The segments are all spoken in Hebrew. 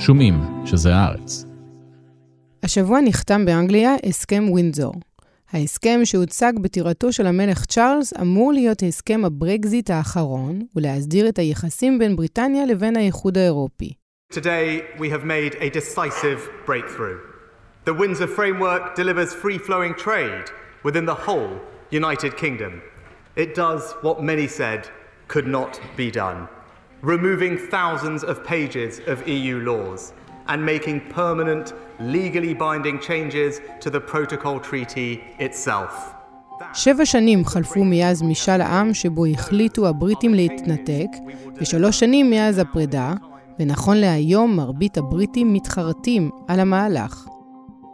שומעים שזה הארץ. השבוע נחתם באנגליה הסכם ווינזור. ההסכם שהוצג בטירתו של המלך צ'ארלס אמור להיות הסכם הברקזיט האחרון ולהסדיר את היחסים בין בריטניה לבין האיחוד האירופי. Today, we have made a decisive breakthrough. The Windsor Framework delivers free flowing trade within the whole United Kingdom. It does what many said could not be done, removing thousands of pages of EU laws and making permanent, legally binding changes to the Protocol Treaty itself. שבע שנים חלפו מאז משאל העם שבו החליטו הבריטים להתנתק, ושלוש שנים מאז הפרידה, ונכון להיום מרבית הבריטים מתחרטים על המהלך.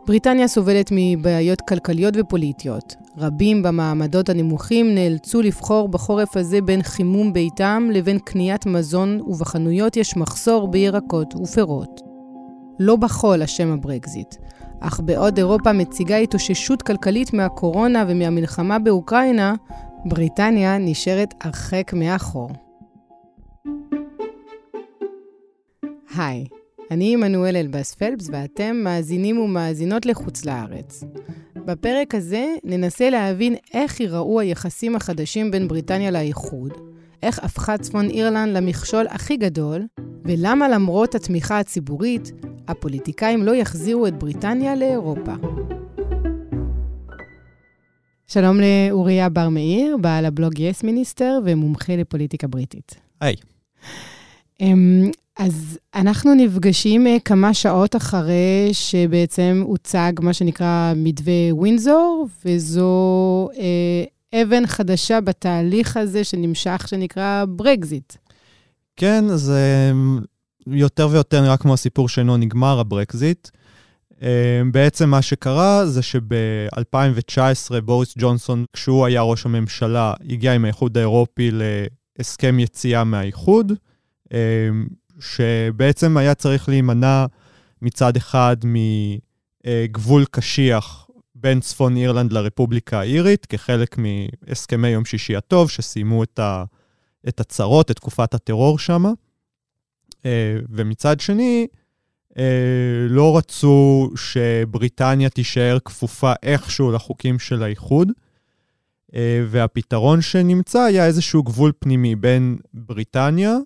בריטניה סובלת מבעיות כלכליות ופוליטיות. רבים במעמדות הנמוכים נאלצו לבחור בחורף הזה בין חימום ביתם לבין קניית מזון, ובחנויות יש מחסור בירקות ופירות. לא בחול אשם הברקזיט, אך בעוד אירופה מציגה התאוששות כלכלית מהקורונה ומהמלחמה באוקראינה, בריטניה נשארת הרחק מאחור. היי, אני עמנואל אלבאס פלפס ואתם מאזינים ומאזינות לחוץ לארץ. בפרק הזה ננסה להבין איך ייראו היחסים החדשים בין בריטניה לאיחוד, איך הפכה צפון אירלנד למכשול הכי גדול, ולמה למרות התמיכה הציבורית, הפוליטיקאים לא יחזירו את בריטניה לאירופה. שלום לאוריה בר מאיר, בעל הבלוג יס מיניסטר ומומחה לפוליטיקה בריטית. היי. אמ, אז אנחנו נפגשים אה, כמה שעות אחרי שבעצם הוצג מה שנקרא מתווה ווינזור, וזו אה, אבן חדשה בתהליך הזה שנמשך, שנקרא ברקזיט. כן, זה יותר ויותר נראה כמו הסיפור שאינו נגמר, הברקזיט. אה, בעצם מה שקרה זה שב-2019 בוריס ג'ונסון, כשהוא היה ראש הממשלה, הגיע עם האיחוד האירופי להסכם יציאה מהאיחוד. אה, שבעצם היה צריך להימנע מצד אחד מגבול קשיח בין צפון אירלנד לרפובליקה האירית, כחלק מהסכמי יום שישי הטוב, שסיימו את, ה, את הצרות, את תקופת הטרור שם. אה, ומצד שני, אה, לא רצו שבריטניה תישאר כפופה איכשהו לחוקים של האיחוד. אה, והפתרון שנמצא היה איזשהו גבול פנימי בין בריטניה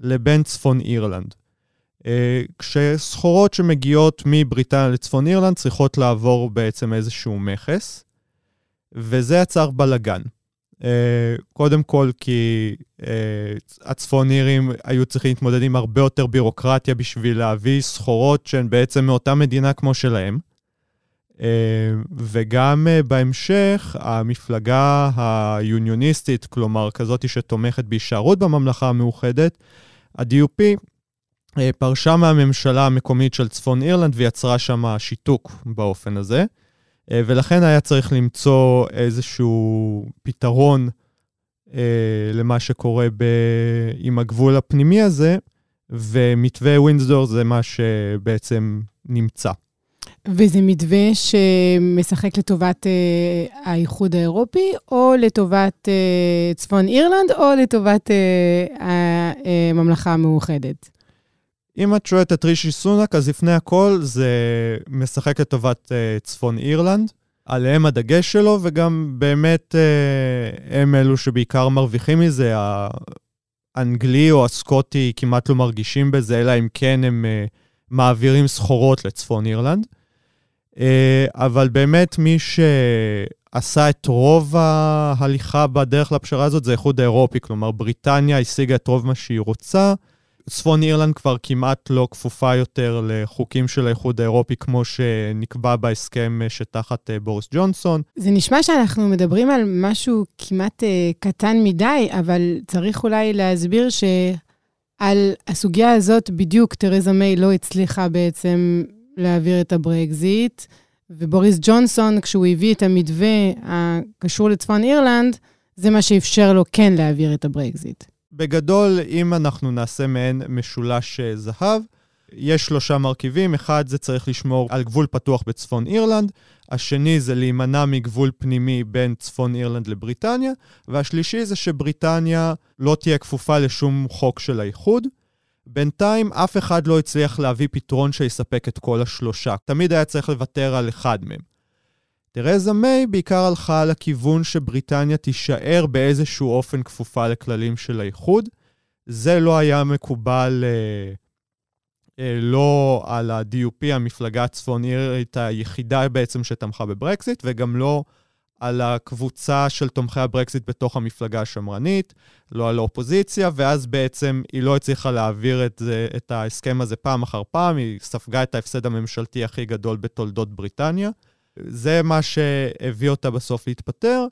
לבין צפון אירלנד. אה, כשסחורות שמגיעות מבריטניה לצפון אירלנד צריכות לעבור בעצם איזשהו מכס, וזה יצר בלאגן. אה, קודם כל כי אה, הצפון אירים היו צריכים להתמודד עם הרבה יותר בירוקרטיה בשביל להביא סחורות שהן בעצם מאותה מדינה כמו שלהם. וגם בהמשך, המפלגה היוניוניסטית, כלומר כזאת שתומכת בהישארות בממלכה המאוחדת, ה-DUP אה, פרשה מהממשלה המקומית של צפון אירלנד ויצרה שם שיתוק באופן הזה, אה, ולכן היה צריך למצוא איזשהו פתרון אה, למה שקורה ב... עם הגבול הפנימי הזה, ומתווה ווינדסדור זה מה שבעצם נמצא. וזה מתווה שמשחק לטובת uh, האיחוד האירופי, או לטובת uh, צפון אירלנד, או לטובת uh, הממלכה המאוחדת? אם את שואלת את רישי סונק, אז לפני הכל זה משחק לטובת uh, צפון אירלנד. עליהם הדגש שלו, וגם באמת uh, הם אלו שבעיקר מרוויחים מזה. האנגלי או הסקוטי כמעט לא מרגישים בזה, אלא אם כן הם uh, מעבירים סחורות לצפון אירלנד. אה, אבל באמת מי שעשה את רוב ההליכה בדרך לפשרה הזאת זה האיחוד האירופי, כלומר בריטניה השיגה את רוב מה שהיא רוצה. צפון אירלנד כבר כמעט לא כפופה יותר לחוקים של האיחוד האירופי, כמו שנקבע בהסכם שתחת אה, בוריס ג'ונסון. זה נשמע שאנחנו מדברים על משהו כמעט uh, קטן מדי, אבל צריך אולי להסביר שעל הסוגיה הזאת בדיוק תרזה מיי לא הצליחה בעצם להעביר את הברקזיט, ובוריס ג'ונסון, כשהוא הביא את המתווה הקשור לצפון אירלנד, זה מה שאפשר לו כן להעביר את הברקזיט. בגדול, אם אנחנו נעשה מעין משולש אה, זהב, יש שלושה מרכיבים. אחד, זה צריך לשמור על גבול פתוח בצפון אירלנד. השני, זה להימנע מגבול פנימי בין צפון אירלנד לבריטניה. והשלישי, זה שבריטניה לא תהיה כפופה לשום חוק של האיחוד. בינתיים אף אחד לא הצליח להביא פתרון שיספק את כל השלושה. תמיד היה צריך לוותר על אחד מהם. תרזה מיי בעיקר הלכה לכיוון שבריטניה תישאר באיזשהו אופן כפופה לכללים של האיחוד. זה לא היה מקובל אה, אה, לא על ה-DUP, המפלגה הצפון-אירית היחידה בעצם שתמכה בברקזיט, וגם לא על הקבוצה של תומכי הברקזיט בתוך המפלגה השמרנית, לא על האופוזיציה, ואז בעצם היא לא הצליחה להעביר את, זה, את ההסכם הזה פעם אחר פעם, היא ספגה את ההפסד הממשלתי הכי גדול בתולדות בריטניה. זה מה שהביא אותה בסוף להתפטר.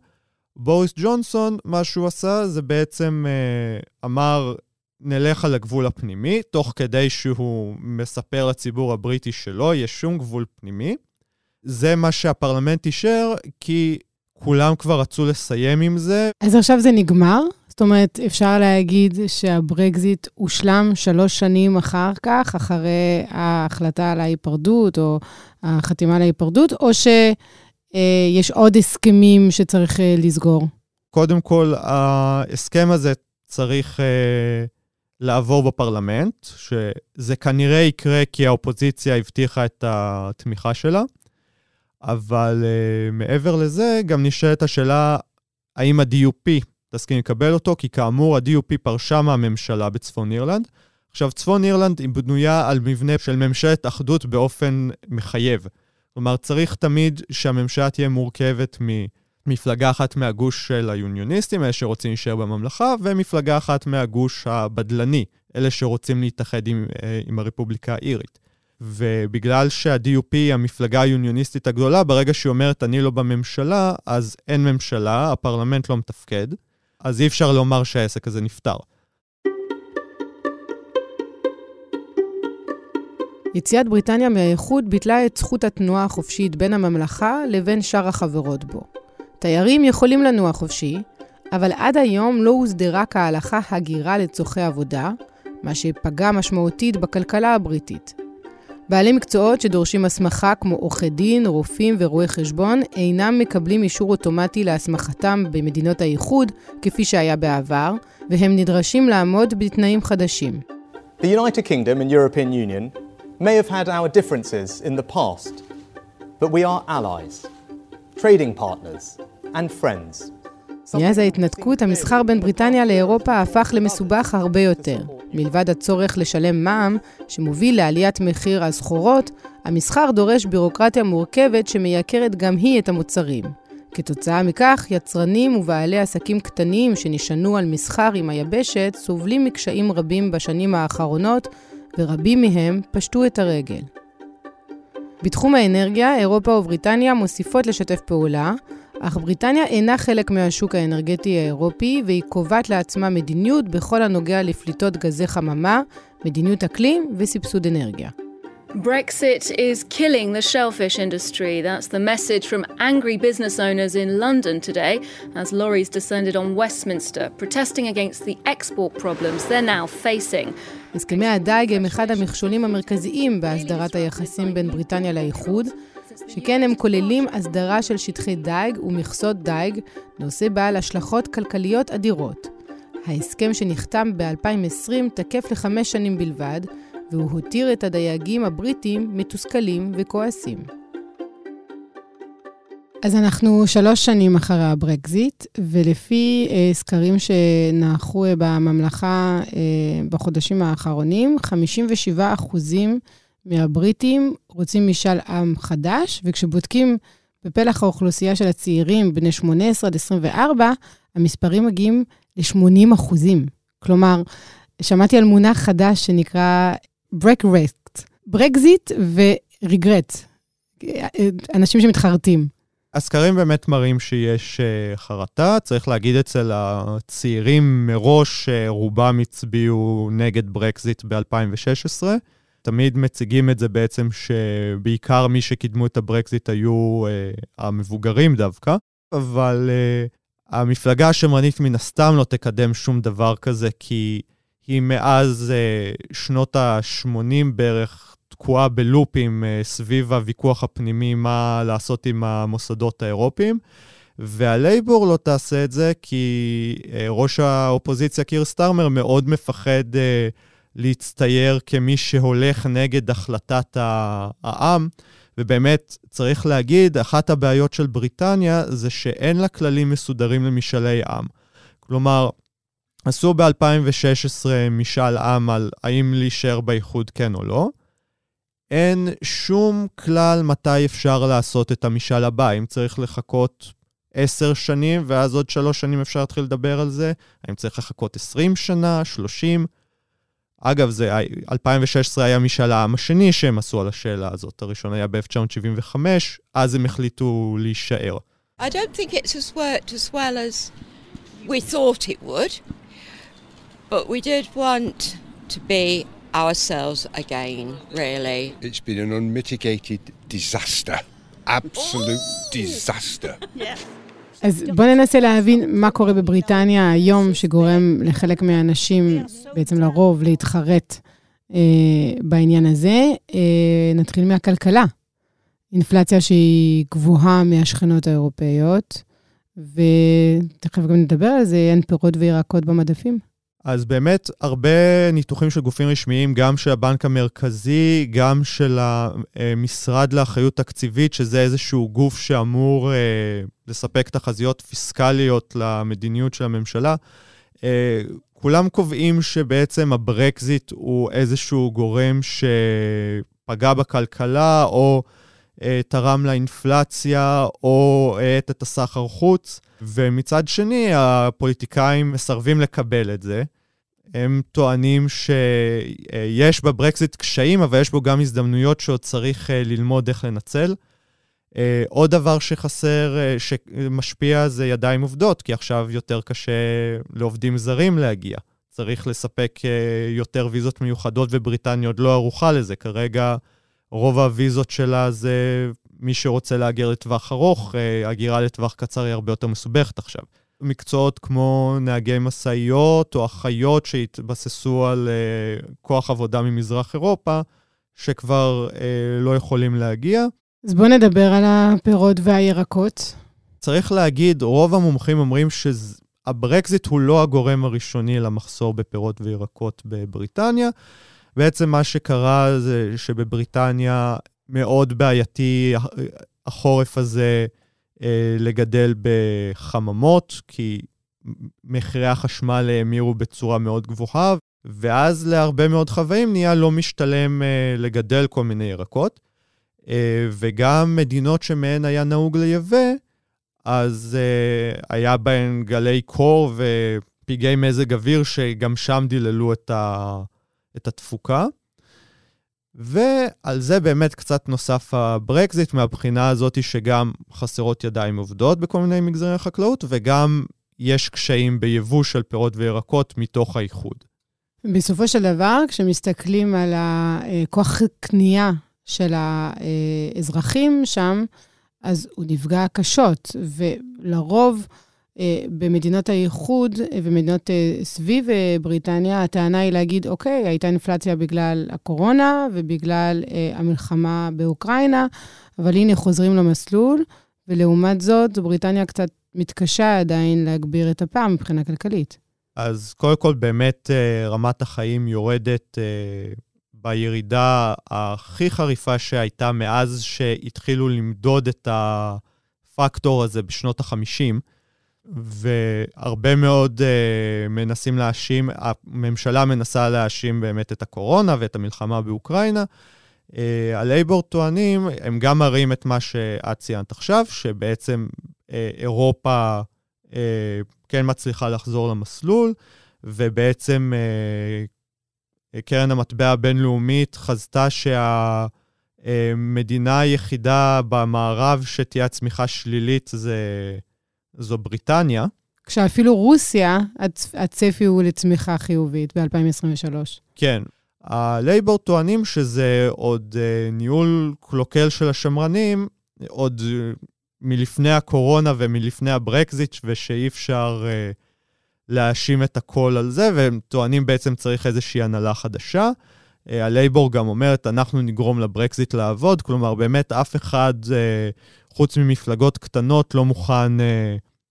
בוריס ג'ונסון, מה שהוא עשה זה בעצם אה, אמר, נלך על הגבול הפנימי, תוך כדי שהוא מספר לציבור הבריטי שלא יהיה שום גבול פנימי. זה מה שהפרלמנט אישר, כי כולם כבר רצו לסיים עם זה. אז עכשיו זה נגמר? זאת אומרת, אפשר להגיד שהברקזיט הושלם שלוש שנים אחר כך, אחרי ההחלטה על ההיפרדות, או החתימה על ההיפרדות, או שיש עוד הסכמים שצריך אה, לסגור? קודם כל, ההסכם הזה צריך uh, לעבור בפרלמנט, שזה כנראה יקרה כי האופוזיציה הבטיחה את התמיכה שלה. אבל uh, מעבר לזה, גם נשאלת השאלה האם ה-DUP תסכים לקבל אותו, כי כאמור, ה-DUP פרשה מהממשלה בצפון אירלנד. עכשיו, צפון אירלנד היא בנויה על מבנה של ממשלת אחדות באופן מחייב. כלומר, צריך תמיד שהממשלה תהיה מורכבת ממפלגה אחת מהגוש של היוניוניסטים, אלה שרוצים להישאר בממלכה, ומפלגה אחת מהגוש הבדלני, אלה שרוצים להתאחד עם, אה, עם הרפובליקה האירית. ובגלל שה-DUP המפלגה היוניוניסטית הגדולה, ברגע שהיא אומרת אני לא בממשלה, אז אין ממשלה, הפרלמנט לא מתפקד, אז אי אפשר לומר שהעסק הזה נפתר. יציאת בריטניה מהאיחוד ביטלה את זכות התנועה החופשית בין הממלכה לבין שאר החברות בו. תיירים יכולים לנוע חופשי, אבל עד היום לא הוסדרה כהלכה הגירה לצורכי עבודה, מה שפגע משמעותית בכלכלה הבריטית. בעלי מקצועות שדורשים הסמכה כמו עורכי דין, רופאים ורואי חשבון אינם מקבלים אישור אוטומטי להסמכתם במדינות האיחוד, כפי שהיה בעבר, והם נדרשים לעמוד בתנאים חדשים. The United Kingdom and European Union may have had our differences in the past, but we are allies, trading partners and friends. מאז ההתנתקות, המסחר בין בריטניה לאירופה הפך למסובך הרבה יותר. מלבד הצורך לשלם מע"מ, שמוביל לעליית מחיר הסחורות, המסחר דורש בירוקרטיה מורכבת שמייקרת גם היא את המוצרים. כתוצאה מכך, יצרנים ובעלי עסקים קטנים שנשענו על מסחר עם היבשת סובלים מקשיים רבים בשנים האחרונות, ורבים מהם פשטו את הרגל. בתחום האנרגיה, אירופה ובריטניה מוסיפות לשתף פעולה, אך בריטניה אינה חלק מהשוק האנרגטי האירופי, והיא קובעת לעצמה מדיניות בכל הנוגע לפליטות גזי חממה, מדיניות אקלים וסבסוד אנרגיה. Brexit is killing the shellfish industry. That's the message from angry business owners in London today as lorries descended on Westminster, protesting against the export problems they're now facing. הסכמי הדיג הם אחד המכשולים המרכזיים בהסדרת היחסים בין בריטניה לאיחוד, שכן הם כוללים הסדרה של שטחי דיג ומכסות דיג, נושא בעל השלכות כלכליות אדירות. ההסכם שנחתם ב-2020 תקף לחמש שנים בלבד, והוא הותיר את הדייגים הבריטים מתוסכלים וכועסים. אז אנחנו שלוש שנים אחרי הברקזיט, ולפי אה, סקרים שנערכו אה, בממלכה אה, בחודשים האחרונים, 57 אחוזים מהבריטים רוצים משאל עם חדש, וכשבודקים בפלח האוכלוסייה של הצעירים בני 18 עד 24, המספרים מגיעים ל-80 אחוזים. כלומר, שמעתי על מונח חדש שנקרא ברגרט, Brexit ו regret, אנשים שמתחרטים. הסקרים באמת מראים שיש uh, חרטה, צריך להגיד אצל הצעירים מראש, uh, רובם הצביעו נגד ברקזיט ב-2016. תמיד מציגים את זה בעצם שבעיקר מי שקידמו את הברקזיט היו uh, המבוגרים דווקא, אבל uh, המפלגה השמרנית מן הסתם לא תקדם שום דבר כזה, כי היא מאז uh, שנות ה-80 בערך תקועה בלופים uh, סביב הוויכוח הפנימי מה לעשות עם המוסדות האירופיים. והלייבור לא תעשה את זה כי uh, ראש האופוזיציה קיר סטארמר מאוד מפחד uh, להצטייר כמי שהולך נגד החלטת העם. ובאמת, צריך להגיד, אחת הבעיות של בריטניה זה שאין לה כללים מסודרים למשאלי עם. כלומר, עשו ב-2016 משאל עם על האם להישאר באיחוד כן או לא. אין שום כלל מתי אפשר לעשות את המשאל הבא, אם צריך לחכות עשר שנים, ואז עוד שלוש שנים אפשר להתחיל לדבר על זה, האם צריך לחכות עשרים שנה, שלושים. אגב, זה, 2016 היה משאל העם השני שהם עשו על השאלה הזאת. הראשון היה ב-1975, אז הם החליטו להישאר. I don't think it's as worked as well as we thought it would, but we did want to be ourselves again, really. It's been an unmitigated disaster. Absolute disaster. yeah. אז בואו ננסה להבין מה קורה בבריטניה היום, שגורם לחלק מהאנשים, בעצם לרוב, להתחרט אה, בעניין הזה. אה, נתחיל מהכלכלה. אינפלציה שהיא גבוהה מהשכנות האירופאיות, ותכף גם נדבר על זה, אין פירות וירקות במדפים. אז באמת הרבה ניתוחים של גופים רשמיים, גם של הבנק המרכזי, גם של המשרד לאחריות תקציבית, שזה איזשהו גוף שאמור אה, לספק תחזיות פיסקליות למדיניות של הממשלה. אה, כולם קובעים שבעצם הברקזיט הוא איזשהו גורם שפגע בכלכלה, או תרם לאינפלציה, או האט את הסחר חוץ. ומצד שני, הפוליטיקאים מסרבים לקבל את זה. הם טוענים שיש בברקזיט קשיים, אבל יש בו גם הזדמנויות שעוד צריך אה, ללמוד איך לנצל. אה, עוד דבר שחסר, אה, שמשפיע, זה ידיים עובדות, כי עכשיו יותר קשה לעובדים זרים להגיע. צריך לספק יותר ויזות מיוחדות, ובריטניה עוד לא ערוכה לזה. כרגע רוב הוויזות שלה זה מי שרוצה להגר לטווח ארוך, הגירה לטווח קצר היא הרבה יותר מסובכת עכשיו. מקצועות כמו נהגי משאיות או אחיות שהתבססו על uh, כוח עבודה ממזרח אירופה, שכבר uh, לא יכולים להגיע. אז בואו נדבר על הפירות והירקות. צריך להגיד, רוב המומחים אומרים שהברקזיט הוא לא הגורם הראשוני למחסור בפירות וירקות בבריטניה. בעצם מה שקרה זה שבבריטניה מאוד בעייתי החורף הזה, אה, לגדל בחממות, כי מחירי החשמל האמירו בצורה מאוד גבוהה, ואז להרבה מאוד חוואים נהיה לא משתלם אה, לגדל כל מיני ירקות. אה, וגם מדינות שמהן היה נהוג לייבא, אז היה בהן גלי קור ופגעי מזג אוויר שגם שם דיללו את, ה, את התפוקה. ועל זה באמת קצת נוסף הברקזיט, מהבחינה הזאת שגם חסרות ידיים עובדות בכל מיני מגזרי החקלאות, וגם יש קשיים ביבוא של פירות וירקות מתוך האיחוד. בסופו של דבר, כשמסתכלים על הכוח קנייה של האזרחים שם, אז הוא נפגע קשות, ולרוב... אה, במדינות האיחוד אה, ומדינות אה, סביב בריטניה, הטענה היא להגיד, אוקיי, הייתה אינפלציה בגלל הקורונה ובגלל המלחמה באוקראינה, אבל הנה חוזרים למסלול, ולעומת זאת, בריטניה קצת מתקשה עדיין להגביר את הפעם מבחינה כלכלית. אז קודם כל, באמת רמת החיים יורדת בירידה הכי חריפה שהייתה מאז שהתחילו למדוד את הפקטור הזה בשנות ה-50. והרבה מאוד uh, מנסים להאשים, הממשלה מנסה להאשים באמת את הקורונה ואת המלחמה באוקראינה. Uh, הלייבור טוענים, הם גם מראים את מה שאת ציינת עכשיו, שבעצם uh, אירופה uh, כן מצליחה לחזור למסלול, ובעצם uh, קרן המטבע הבינלאומית חזתה שהמדינה היחידה במערב שתהיה צמיחה שלילית זה זו בריטניה. כשאפילו רוסיה, הצפי הוא לצמיחה חיובית ב-2023. כן. הלייבור טוענים שזה עוד uh, ניהול קלוקל של השמרנים, עוד uh, מלפני הקורונה ומלפני הברקזיט, ושאי אפשר uh, להאשים את הכל על זה, והם טוענים בעצם צריך איזושהי הנהלה חדשה. הלייבור גם אומרת, אנחנו נגרום לברקזיט לעבוד, כלומר, באמת אף אחד, uh, חוץ ממפלגות קטנות, לא מוכן uh,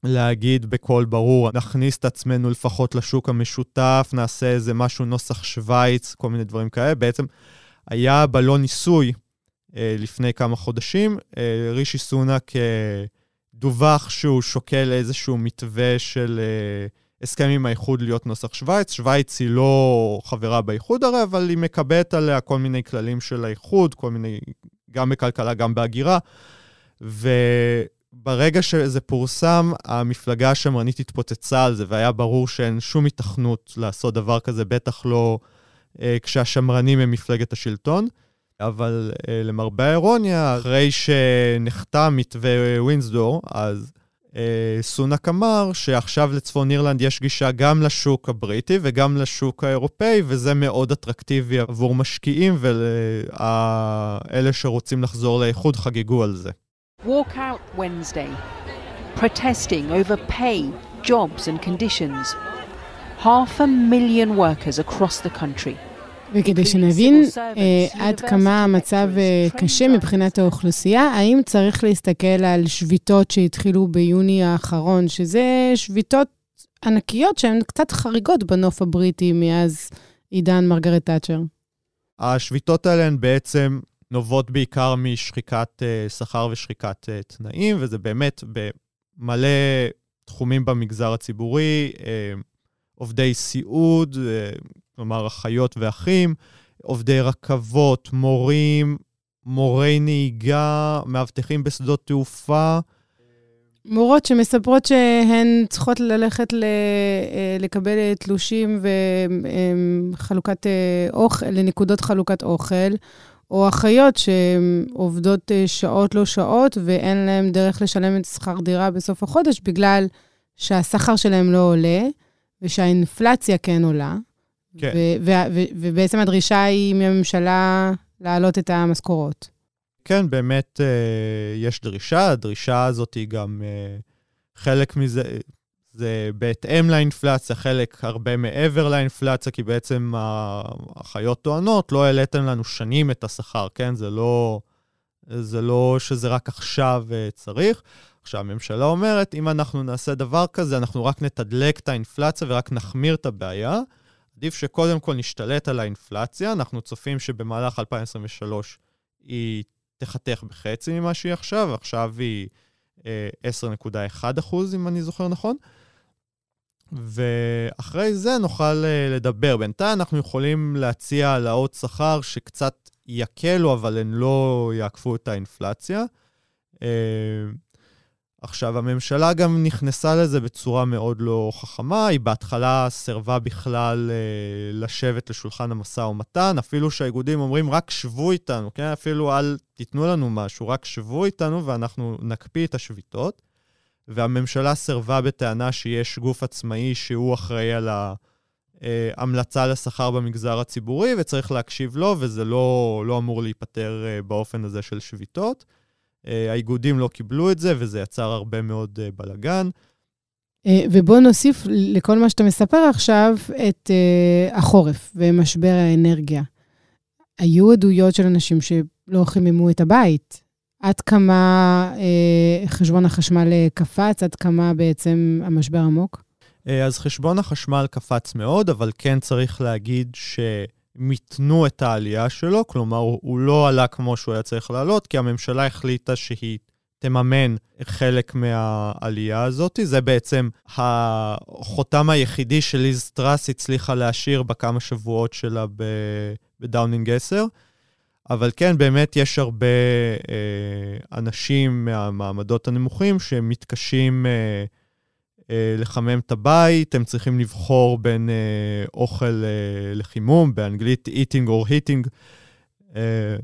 להגיד בקול ברור, נכניס את עצמנו לפחות לשוק המשותף, נעשה איזה משהו נוסח שווייץ, כל מיני דברים כאלה. בעצם היה בלון ניסוי אה, לפני כמה חודשים. אה, רישי סונאק אה, דווח שהוא שוקל איזשהו מתווה של אה, הסכם עם האיחוד להיות נוסח שווייץ. שווייץ היא לא חברה באיחוד הרי, אבל היא מקבלת עליה כל מיני כללים של האיחוד, כל מיני, גם בכלכלה, גם בהגירה. וברגע שזה פורסם, המפלגה השמרנית התפוצצה על זה, והיה ברור שאין שום התכנות לעשות דבר כזה, בטח לא אה, כשהשמרנים הם מפלגת השלטון. אבל אה, למרבה האירוניה, אחרי שנחתם מתווה ווינסדור, אז אה, סונאק אמר שעכשיו לצפון אירלנד יש גישה גם לשוק הבריטי וגם לשוק האירופאי, וזה מאוד אטרקטיבי עבור משקיעים, ואלה שרוצים לחזור לאיחוד חגגו על זה. Walk out Wednesday, protesting over pay, jobs and conditions. Half a million workers across the country וכדי שנבין אה, עד כמה המצב אה, קשה מבחינת האוכלוסייה, האם צריך להסתכל על שביתות שהתחילו ביוני האחרון, שזה שביתות ענקיות שהן קצת חריגות בנוף הבריטי מאז עידן מרגרט תאצ'ר? השביתות האלה הן בעצם נובעות בעיקר משחיקת uh, שכר ושחיקת uh, תנאים, וזה באמת במלא תחומים במגזר הציבורי, uh, עובדי סיעוד, כלומר אחיות ואחים, עובדי רכבות, מורים, מורי נהיגה, מאבטחים בשדות תעופה. מורות שמספרות שהן צריכות ללכת ל, אה, לקבל תלושים וחלוקת אה, אוכל, לנקודות חלוקת אוכל, או אחיות שעובדות אה, שעות לא שעות ואין להן דרך לשלם את שכר דירה בסוף החודש בגלל שהשכר שלהם לא עולה ושהאינפלציה כן עולה. כן. ובעצם הדרישה היא מהממשלה להעלות את המשכורות. כן, באמת אה, יש דרישה, הדרישה הזאת היא גם אה, חלק מזה, זה בהתאם לאינפלציה, חלק הרבה מעבר לאינפלציה, כי בעצם החיות טוענות, לא העליתם לנו שנים את השכר, כן? זה לא, זה לא שזה רק עכשיו אה, צריך. עכשיו, הממשלה אומרת, אם אנחנו נעשה דבר כזה, אנחנו רק נתדלק את האינפלציה ורק נחמיר את הבעיה. עדיף שקודם כל נשתלט על האינפלציה, אנחנו צופים שבמהלך 2023 היא תחתך בחצי ממה שהיא עכשיו, עכשיו היא אה, 10.1 אחוז, אם אני זוכר נכון. ואחרי זה נוכל אה, לדבר. בינתיים אנחנו יכולים להציע העלאות שכר שקצת יקלו, אבל הן לא יעקפו את האינפלציה. אה, עכשיו, הממשלה גם נכנסה לזה בצורה מאוד לא חכמה. היא בהתחלה סירבה בכלל אה, לשבת לשולחן המשא ומתן, אפילו שהאיגודים אומרים, רק שבו איתנו, כן? אפילו אל תיתנו לנו משהו, רק שבו איתנו ואנחנו נקפיא את השביתות. והממשלה סירבה בטענה שיש גוף עצמאי שהוא אחראי על ההמלצה לשכר במגזר הציבורי, וצריך להקשיב לו, וזה לא, לא אמור להיפתר אה, באופן הזה של שביתות. אה, האיגודים לא קיבלו את זה, וזה יצר הרבה מאוד אה. אה, ובואו נוסיף לכל מה שאתה מספר עכשיו את החורף ומשבר האנרגיה. היו עדויות של אנשים שלא חיממו את הבית. עד כמה חשבון החשמל קפץ, עד כמה בעצם המשבר עמוק? אז חשבון החשמל קפץ מאוד, אבל כן צריך להגיד ש... מיתנו את העלייה שלו, כלומר, הוא לא עלה כמו שהוא היה צריך לעלות, כי הממשלה החליטה שהיא תמומן חלק מהעלייה הזאת. זה בעצם החותם היחידי שליז טראס הצליחה להשאיר בכמה שבועות שלה בדאונינג 10. אבל כן, באמת יש הרבה אה, אנשים מהמעמדות הנמוכים שמתקשים אה, אה, לחמם את הבית, הם צריכים לבחור בין אה, אוכל אה, לחימום, באנגלית eating or heating. אה,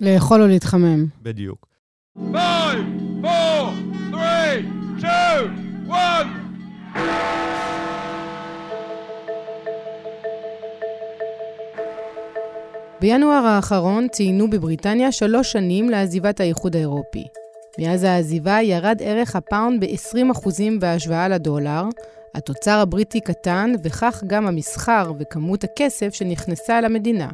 לאכול או להתחמם. בדיוק. 5, 4, 3, 2, 1. בינואר האחרון ציינו בבריטניה שלוש שנים לעזיבת האיחוד האירופי. מאז העזיבה ירד ערך הפאונד ב-20% בהשוואה לדולר, התוצר הבריטי קטן, וכך גם המסחר וכמות הכסף שנכנסה למדינה.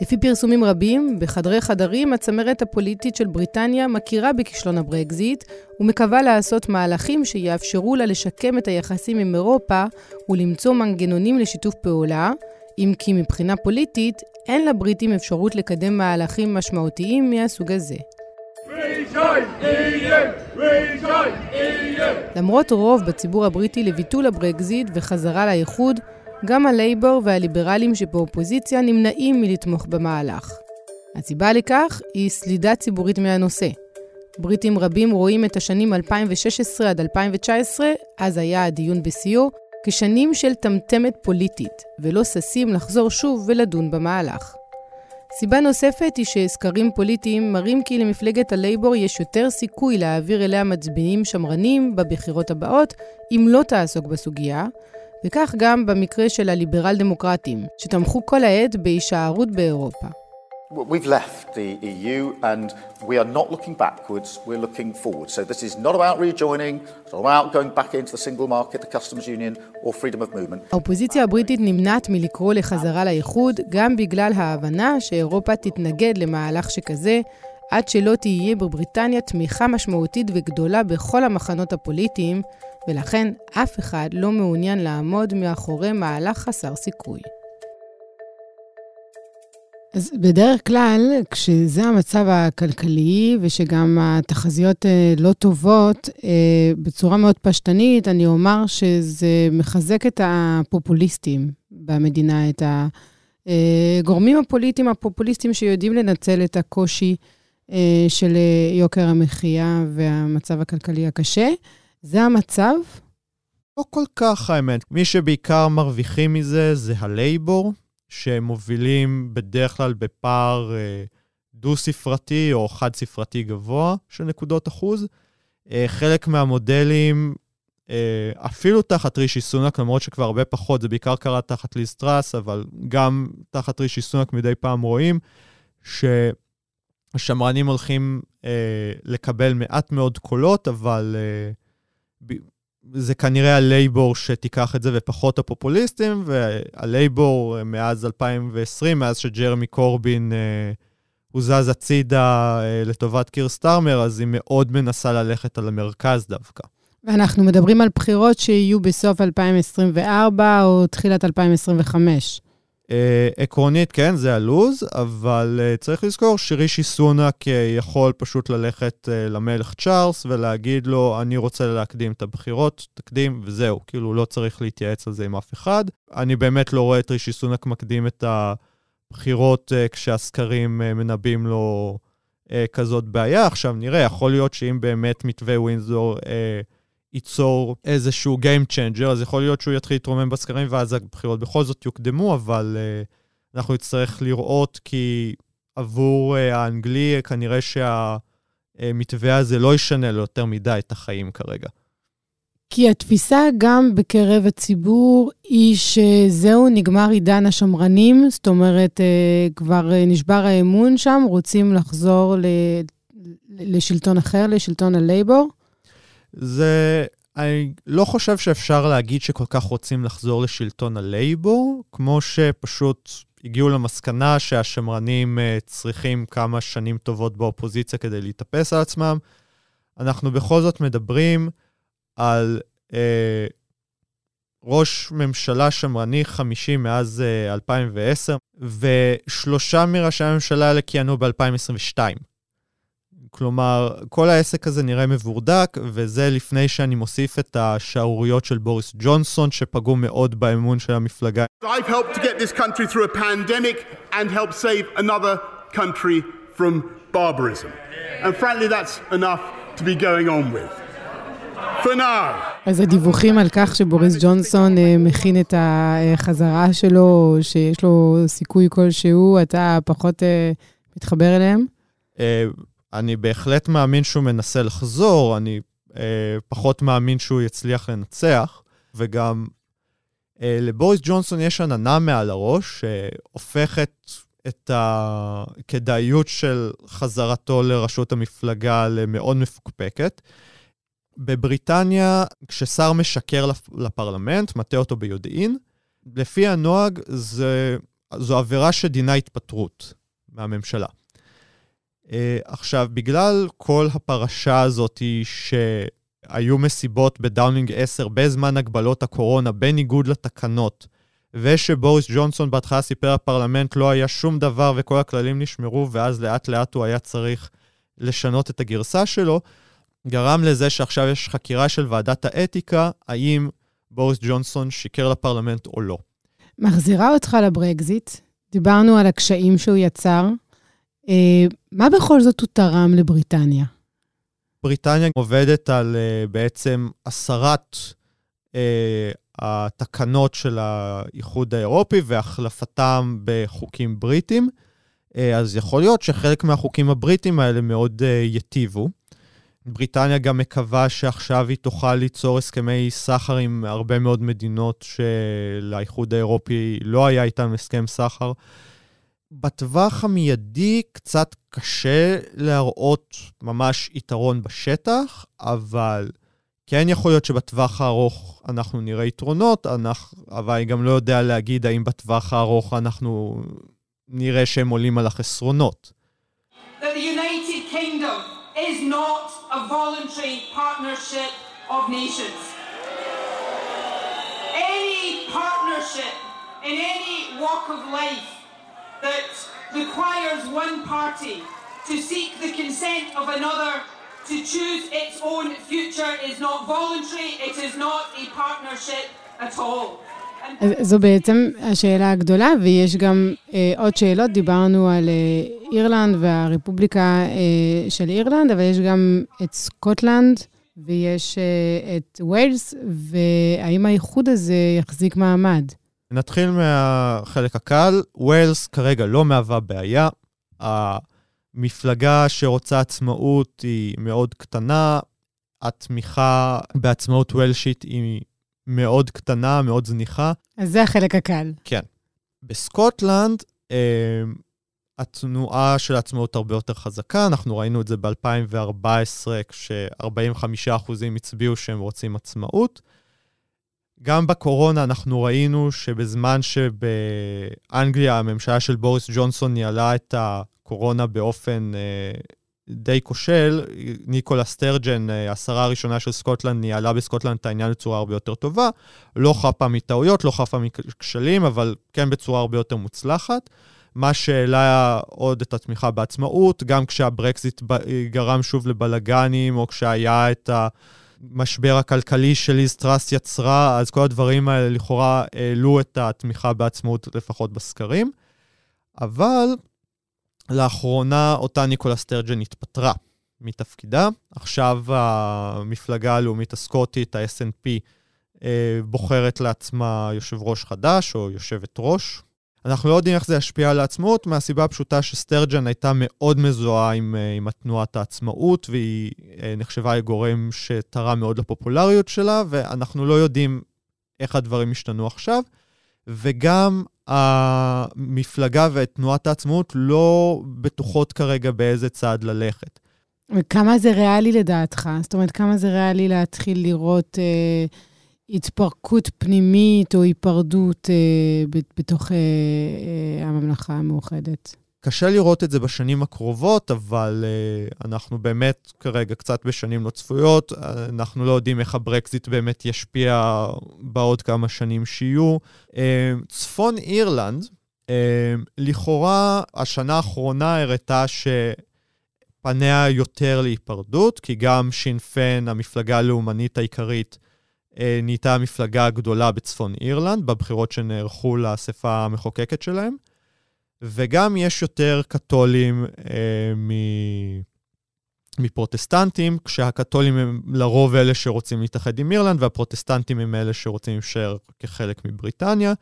לפי פרסומים רבים, בחדרי חדרים הצמרת הפוליטית של בריטניה מכירה בכישלון הברקזיט ומקווה לעשות מהלכים שיאפשרו לה לשקם את היחסים עם אירופה ולמצוא מנגנונים לשיתוף פעולה, אם כי מבחינה פוליטית אין לבריטים אפשרות לקדם מהלכים משמעותיים מהסוג הזה. למרות רוב בציבור הבריטי לביטול הברקזיט וחזרה לאיחוד, גם הלייבור והליברלים שבאופוזיציה נמנעים מלתמוך במהלך. הסיבה לכך היא סלידה ציבורית מהנושא. בריטים רבים רואים את השנים 2016 עד 2019, אז היה הדיון בשיאו, כשנים של טמטמת פוליטית, ולא ששים לחזור שוב ולדון במהלך. סיבה נוספת היא שסקרים פוליטיים מראים כי למפלגת הלייבור יש יותר סיכוי להעביר אליה מצביעים שמרנים בבחירות הבאות, אם לא תעסוק בסוגיה, וכך גם במקרה של הליברל דמוקרטים, שתמכו כל העת בהישארות באירופה. We've left the EU and we are not looking backwards, we're looking forward. So this is not about rejoining, it's not about going back into the single market, the customs union or freedom of movement. האופוזיציה הבריטית נמנעת מלקרוא לחזרה לאיחוד, גם בגלל ההבנה שאירופה תתנגד למהלך שכזה, עד שלא תהיה בבריטניה תמיכה משמעותית וגדולה בכל המחנות הפוליטיים, ולכן אף אחד לא מעוניין לעמוד מאחורי מהלך חסר סיכוי. אז בדרך כלל, כשזה המצב הכלכלי ושגם התחזיות אה, לא טובות, אה, בצורה מאוד פשטנית, אני אומר שזה מחזק את הפופוליסטים במדינה, את הגורמים הפוליטיים הפופוליסטיים שיודעים לנצל את הקושי אה, של יוקר המחיה והמצב הכלכלי הקשה. זה המצב? לא כל כך, האמת. מי שבעיקר מרוויחים מזה זה הלייבור, שמובילים בדרך כלל בפער אה, דו-ספרתי או חד-ספרתי גבוה של נקודות אחוז. אה, חלק מהמודלים, אה, אפילו תחת רישי סונק, למרות שכבר הרבה פחות, זה בעיקר קרה תחת ליז טראס, אבל גם תחת רישי סונק מדי פעם רואים שהשמרנים הולכים לקבל מעט מאוד קולות, אבל זה כנראה הלייבור שתיקח את זה ופחות הפופוליסטים, והלייבור מאז 2020, מאז שג'רמי קורבין אה, הוזז הצידה אה, לטובת קיר סטארמר, אז היא מאוד מנסה ללכת על המרכז דווקא. ואנחנו מדברים על בחירות שיהיו בסוף 2024 או תחילת 2025. Uh, עקרונית, כן, זה הלוז, אבל uh, צריך לזכור שרישי סונאק uh, יכול פשוט ללכת uh, למלך צ'ארלס ולהגיד לו, אני רוצה להקדים את הבחירות, תקדים, וזהו. כאילו, לא צריך להתייעץ על זה עם אף אחד. אני באמת לא רואה את רישי סונאק מקדים את הבחירות uh, כשהסקרים uh, מנבאים לו uh, כזאת בעיה. עכשיו, נראה, יכול להיות שאם באמת מתווה ווינזור... Uh, ייצור איזשהו Game Changer, אז יכול להיות שהוא יתחיל להתרומם בסקרים ואז הבחירות בכל זאת יוקדמו, אבל uh, אנחנו נצטרך לראות כי עבור uh, האנגלי כנראה שהמתווה הזה לא ישנה לו יותר מדי את החיים כרגע. כי התפיסה גם בקרב הציבור היא שזהו, נגמר עידן השמרנים, זאת אומרת, uh, כבר נשבר האמון שם, רוצים לחזור ל... לשלטון אחר, לשלטון הלייבור? זה... אני לא חושב שאפשר להגיד שכל כך רוצים לחזור לשלטון הלייבור, כמו שפשוט הגיעו למסקנה שהשמרנים uh, צריכים כמה שנים טובות באופוזיציה כדי להתאפס על עצמם. אנחנו בכל זאת מדברים על uh, ראש ממשלה שמרני חמישי מאז uh, אה, 2010, ושלושה מראשי הממשלה האלה כיהנו ב-2022. כלומר, כל העסק הזה נראה מבורדק, וזה לפני שאני מוסיף את השערוריות של בוריס ג'ונסון, שפגעו מאוד באמון של המפלגה. I've helped to get this country through a pandemic and help save another country from barbarism. And frankly, that's enough to be going on with. For now. אז הדיווחים על כך שבוריס ג'ונסון uh, מכין את החזרה שלו, שיש לו סיכוי כלשהו, אתה פחות uh, מתחבר אליהם? אני בהחלט מאמין שהוא מנסה לחזור, אני אה, פחות מאמין שהוא יצליח לנצח, וגם אה, לבוריס ג'ונסון יש עננה מעל הראש, שהופכת את הכדאיות של חזרתו לראשות המפלגה למאוד מפוקפקת. בבריטניה, כששר משקר לפרלמנט, מטה אותו ביודעין, לפי הנוהג זה זו עבירה שדינה התפטרות מהממשלה. אה, עכשיו, בגלל כל הפרשה הזאת שהיו מסיבות בדאונינג 10 בזמן הגבלות הקורונה, בניגוד לתקנות, ושבוריס ג'ונסון בהתחלה סיפר לפרלמנט לא היה שום דבר וכל הכללים נשמרו, ואז לאט לאט הוא היה צריך לשנות את הגרסה שלו, גרם לזה שעכשיו יש חקירה של ועדת האתיקה, האם בוריס ג'ונסון שיקר לפרלמנט או לא. מחזירה אותך לברקזיט, דיברנו על הקשיים שהוא יצר. מה בכל זאת הוא תרם לבריטניה? בריטניה עובדת על אה, בעצם הסרת אה, התקנות של האיחוד האירופי והחלפתם בחוקים בריטים. אה, אז יכול להיות שחלק מהחוקים הבריטים האלה מאוד אה, יטיבו. בריטניה גם מקווה שעכשיו היא תוכל ליצור הסכמי סחר עם הרבה מאוד מדינות שלאיחוד האירופי לא היה איתן הסכם סחר. בטווח המיידי קצת קשה להראות ממש יתרון בשטח, אבל כן יכול להיות שבטווח הארוך אנחנו נראה יתרונות, אנחנו, אבל אני גם לא יודע להגיד האם בטווח הארוך אנחנו נראה שהם עולים על החסרונות. in any walk of life that requires one party to seek the consent of another to choose its own future is not voluntary, it is not a partnership at all. זו בעצם השאלה הגדולה, ויש גם אה, עוד שאלות. דיברנו על אה, אירלנד והרפובליקה אה, של אירלנד, אבל יש גם את סקוטלנד ויש אה, את ווילס, והאם האיחוד הזה יחזיק מעמד? נתחיל מהחלק הקל. ווילס כרגע לא מהווה בעיה. המפלגה שרוצה עצמאות היא מאוד קטנה. התמיכה בעצמאות וולשית היא מאוד קטנה, מאוד זניחה. אז זה החלק הקל. כן. בסקוטלנד, אה, התנועה של העצמאות הרבה יותר חזקה. אנחנו ראינו את זה ב-2014, כש-45% הצביעו שהם רוצים עצמאות. גם בקורונה אנחנו ראינו שבזמן שבאנגליה הממשלה של בוריס ג'ונסון ניהלה את הקורונה באופן אה, די כושל, ניקולה סטרג'ן, אה, השרה הראשונה של סקוטלנד, ניהלה בסקוטלנד את העניין בצורה הרבה יותר טובה. לא חפה מטעויות, לא חפה מכשלים, אבל כן בצורה הרבה יותר מוצלחת. מה שהעלה עוד את התמיכה בעצמאות, גם כשהברקזיט גרם שוב לבלגנים, או כשהיה את המשבר הכלכלי שליז טראס יצרה, אז כל הדברים האלה לכאורה העלו את התמיכה בעצמאות, לפחות בסקרים. אבל לאחרונה אותה ניקולה סטרג'ן התפטרה מתפקידה. עכשיו המפלגה הלאומית הסקוטית, ה-SNP, אה, בוחרת לעצמה יושב ראש חדש או יושבת ראש. אנחנו לא יודעים איך זה ישפיע על העצמאות, מהסיבה הפשוטה שסטרג'ן הייתה מאוד מזוהה עם, אה, עם התנועת העצמאות, והיא אה, נחשבה לגורם שתרם מאוד לפופולריות שלה, ואנחנו לא יודעים איך הדברים השתנו עכשיו. וגם המפלגה ותנועת העצמאות לא בטוחות כרגע באיזה צעד ללכת. וכמה זה ריאלי לדעתך? זאת אומרת, כמה זה ריאלי להתחיל לראות אה, התפרקות פנימית או היפרדות אה, בתוך אה, אה, הממלכה המאוחדת? קשה לראות את זה בשנים הקרובות, אבל uh, אנחנו באמת כרגע קצת בשנים לא צפויות. אנחנו לא יודעים איך הברקזיט באמת ישפיע בעוד כמה שנים שיהיו. Uh, צפון אירלנד, uh, לכאורה השנה האחרונה הראתה שפניה יותר להיפרדות, כי גם שינפן, המפלגה הלאומנית העיקרית, נהייתה המפלגה הגדולה בצפון אירלנד, בבחירות שנערכו לאספה המחוקקת שלהם. וגם יש יותר קתולים אה, מ... מפרוטסטנטים, כשהקתולים הם לרוב אלה שרוצים להתאחד עם אירלנד, והפרוטסטנטים הם אלה שרוצים להישאר כחלק מבריטניה.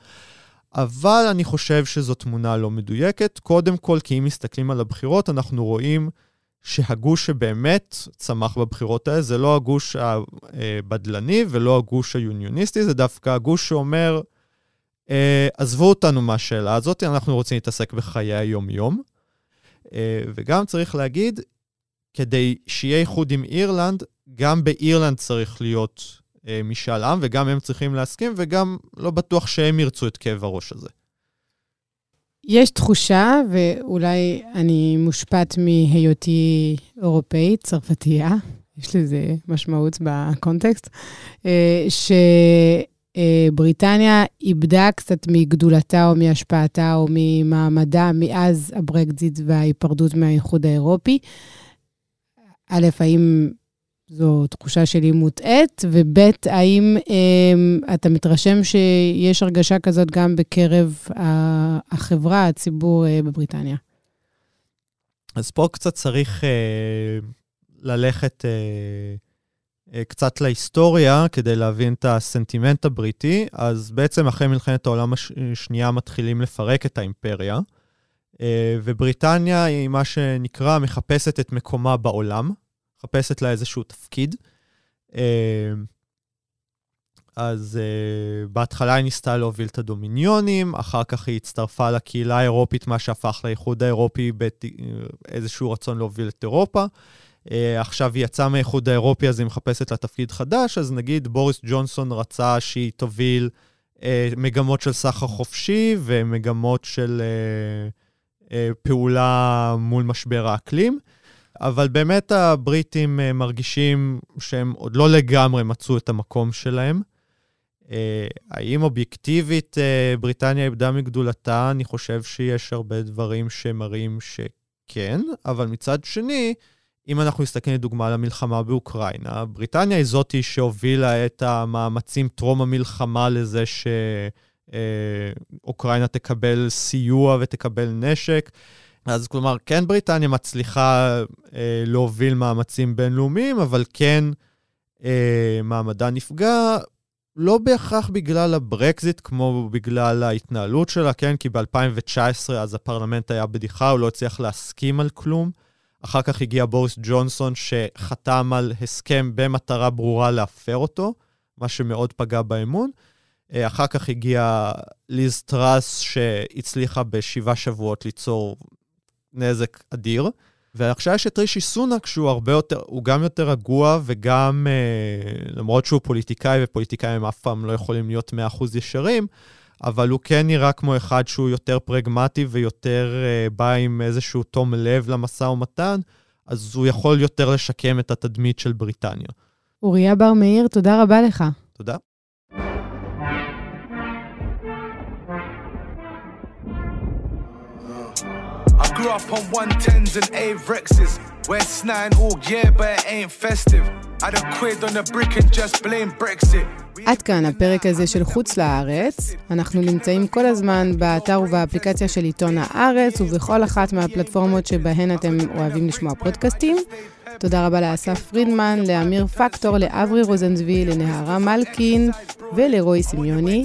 אבל אני חושב שזו תמונה לא מדויקת. קודם כל, כי אם מסתכלים על הבחירות, אנחנו רואים שהגוש שבאמת צמח בבחירות האלה זה לא הגוש הבדלני ולא הגוש היוניוניסטי, זה דווקא הגוש שאומר, Uh, עזבו אותנו מהשאלה הזאת, אנחנו רוצים להתעסק בחיי היום-יום. Uh, וגם צריך להגיד, כדי שיהיה איחוד עם אירלנד, גם באירלנד צריך להיות uh, משאל עם, וגם הם צריכים להסכים, וגם לא בטוח שהם ירצו את כאב הראש הזה. יש תחושה, ואולי אני מושפעת מהיותי אירופאית, צרפתייה, יש לזה משמעות בקונטקסט, אה, שבריטניה איבדה קצת מגדולתה או מהשפעתה או ממעמדה מאז הברקזיט וההיפרדות מהאיחוד האירופי. א', האם זו תחושה שלי מוטעית, וב', האם אה, אתה מתרשם שיש הרגשה כזאת גם בקרב החברה, הציבור אה, בבריטניה? אז פה קצת צריך אה, ללכת אה, אה, קצת להיסטוריה כדי להבין את הסנטימנט הבריטי. אז בעצם אחרי מלחמת העולם השנייה מתחילים לפרק את האימפריה, אה, ובריטניה היא מה שנקרא מחפשת את מקומה בעולם. מחפשת לה איזשהו תפקיד. אה, אז uh, בהתחלה היא ניסתה להוביל את הדומיניונים, אחר כך היא הצטרפה לקהילה האירופית, מה שהפך לאיחוד האירופי באיזשהו רצון להוביל את אירופה. Uh, עכשיו היא יצאה מהאיחוד האירופי, אז היא מחפשת לה תפקיד חדש, אז נגיד בוריס ג'ונסון רצה שהיא תוביל uh, מגמות של סחר חופשי ומגמות של uh, uh, פעולה מול משבר האקלים. אבל באמת הבריטים אה, מרגישים שהם עוד לא לגמרי מצאו את המקום שלהם. אה, האם אובייקטיבית אה, בריטניה איבדה מגדולתה? אני חושב שיש הרבה דברים שמראים שכן, אבל מצד שני, אם אנחנו מסתכלים לדוגמה על המלחמה באוקראינה, בריטניה היא זאתי שהובילה את המאמצים טרום המלחמה לזה שאוקראינה תקבל סיוע ותקבל נשק. אז כלומר, כן בריטניה מצליחה אה, להוביל מאמצים בינלאומיים, אבל כן אה, מעמדה נפגע, לא בהכרח בגלל הברקזיט, כמו בגלל ההתנהלות שלה, כן? כי ב-2019 אז הפרלמנט היה בדיחה, הוא לא הצליח להסכים על כלום. אחר כך הגיע בוריס ג'ונסון, שחתם על הסכם במטרה ברורה להפר אותו, מה שמאוד פגע באמון. אה, אחר כך הגיעה ליז טראס, שהצליחה בשבעה שבועות ליצור נזק אדיר. ועכשיו יש את רישי סונאק, שהוא הרבה יותר, הוא גם יותר רגוע וגם, אה, למרות שהוא פוליטיקאי, ופוליטיקאים אף פעם לא יכולים להיות 100% ישרים, אבל הוא כן נראה כמו אחד שהוא יותר פרגמטי ויותר אה, בא עם איזשהו תום לב למשא ומתן, אז הוא יכול יותר לשקם את התדמית של בריטניה. אוריה בר מאיר, תודה רבה לך. תודה. Grew up on 110s and Avrexes. West 9 all yeah, but it ain't festive. Had a quid on the brick and just blame Brexit. עד כאן הפרק הזה של חוץ לארץ. אנחנו נמצאים כל הזמן באתר ובאפליקציה של עיתון הארץ ובכל אחת מהפלטפורמות שבהן אתם אוהבים לשמוע פודקאסטים. תודה רבה לאסף פרידמן, לאמיר פקטור, לאברי רוזנצבי, לנהרה מלקין ולרועי סמיוני.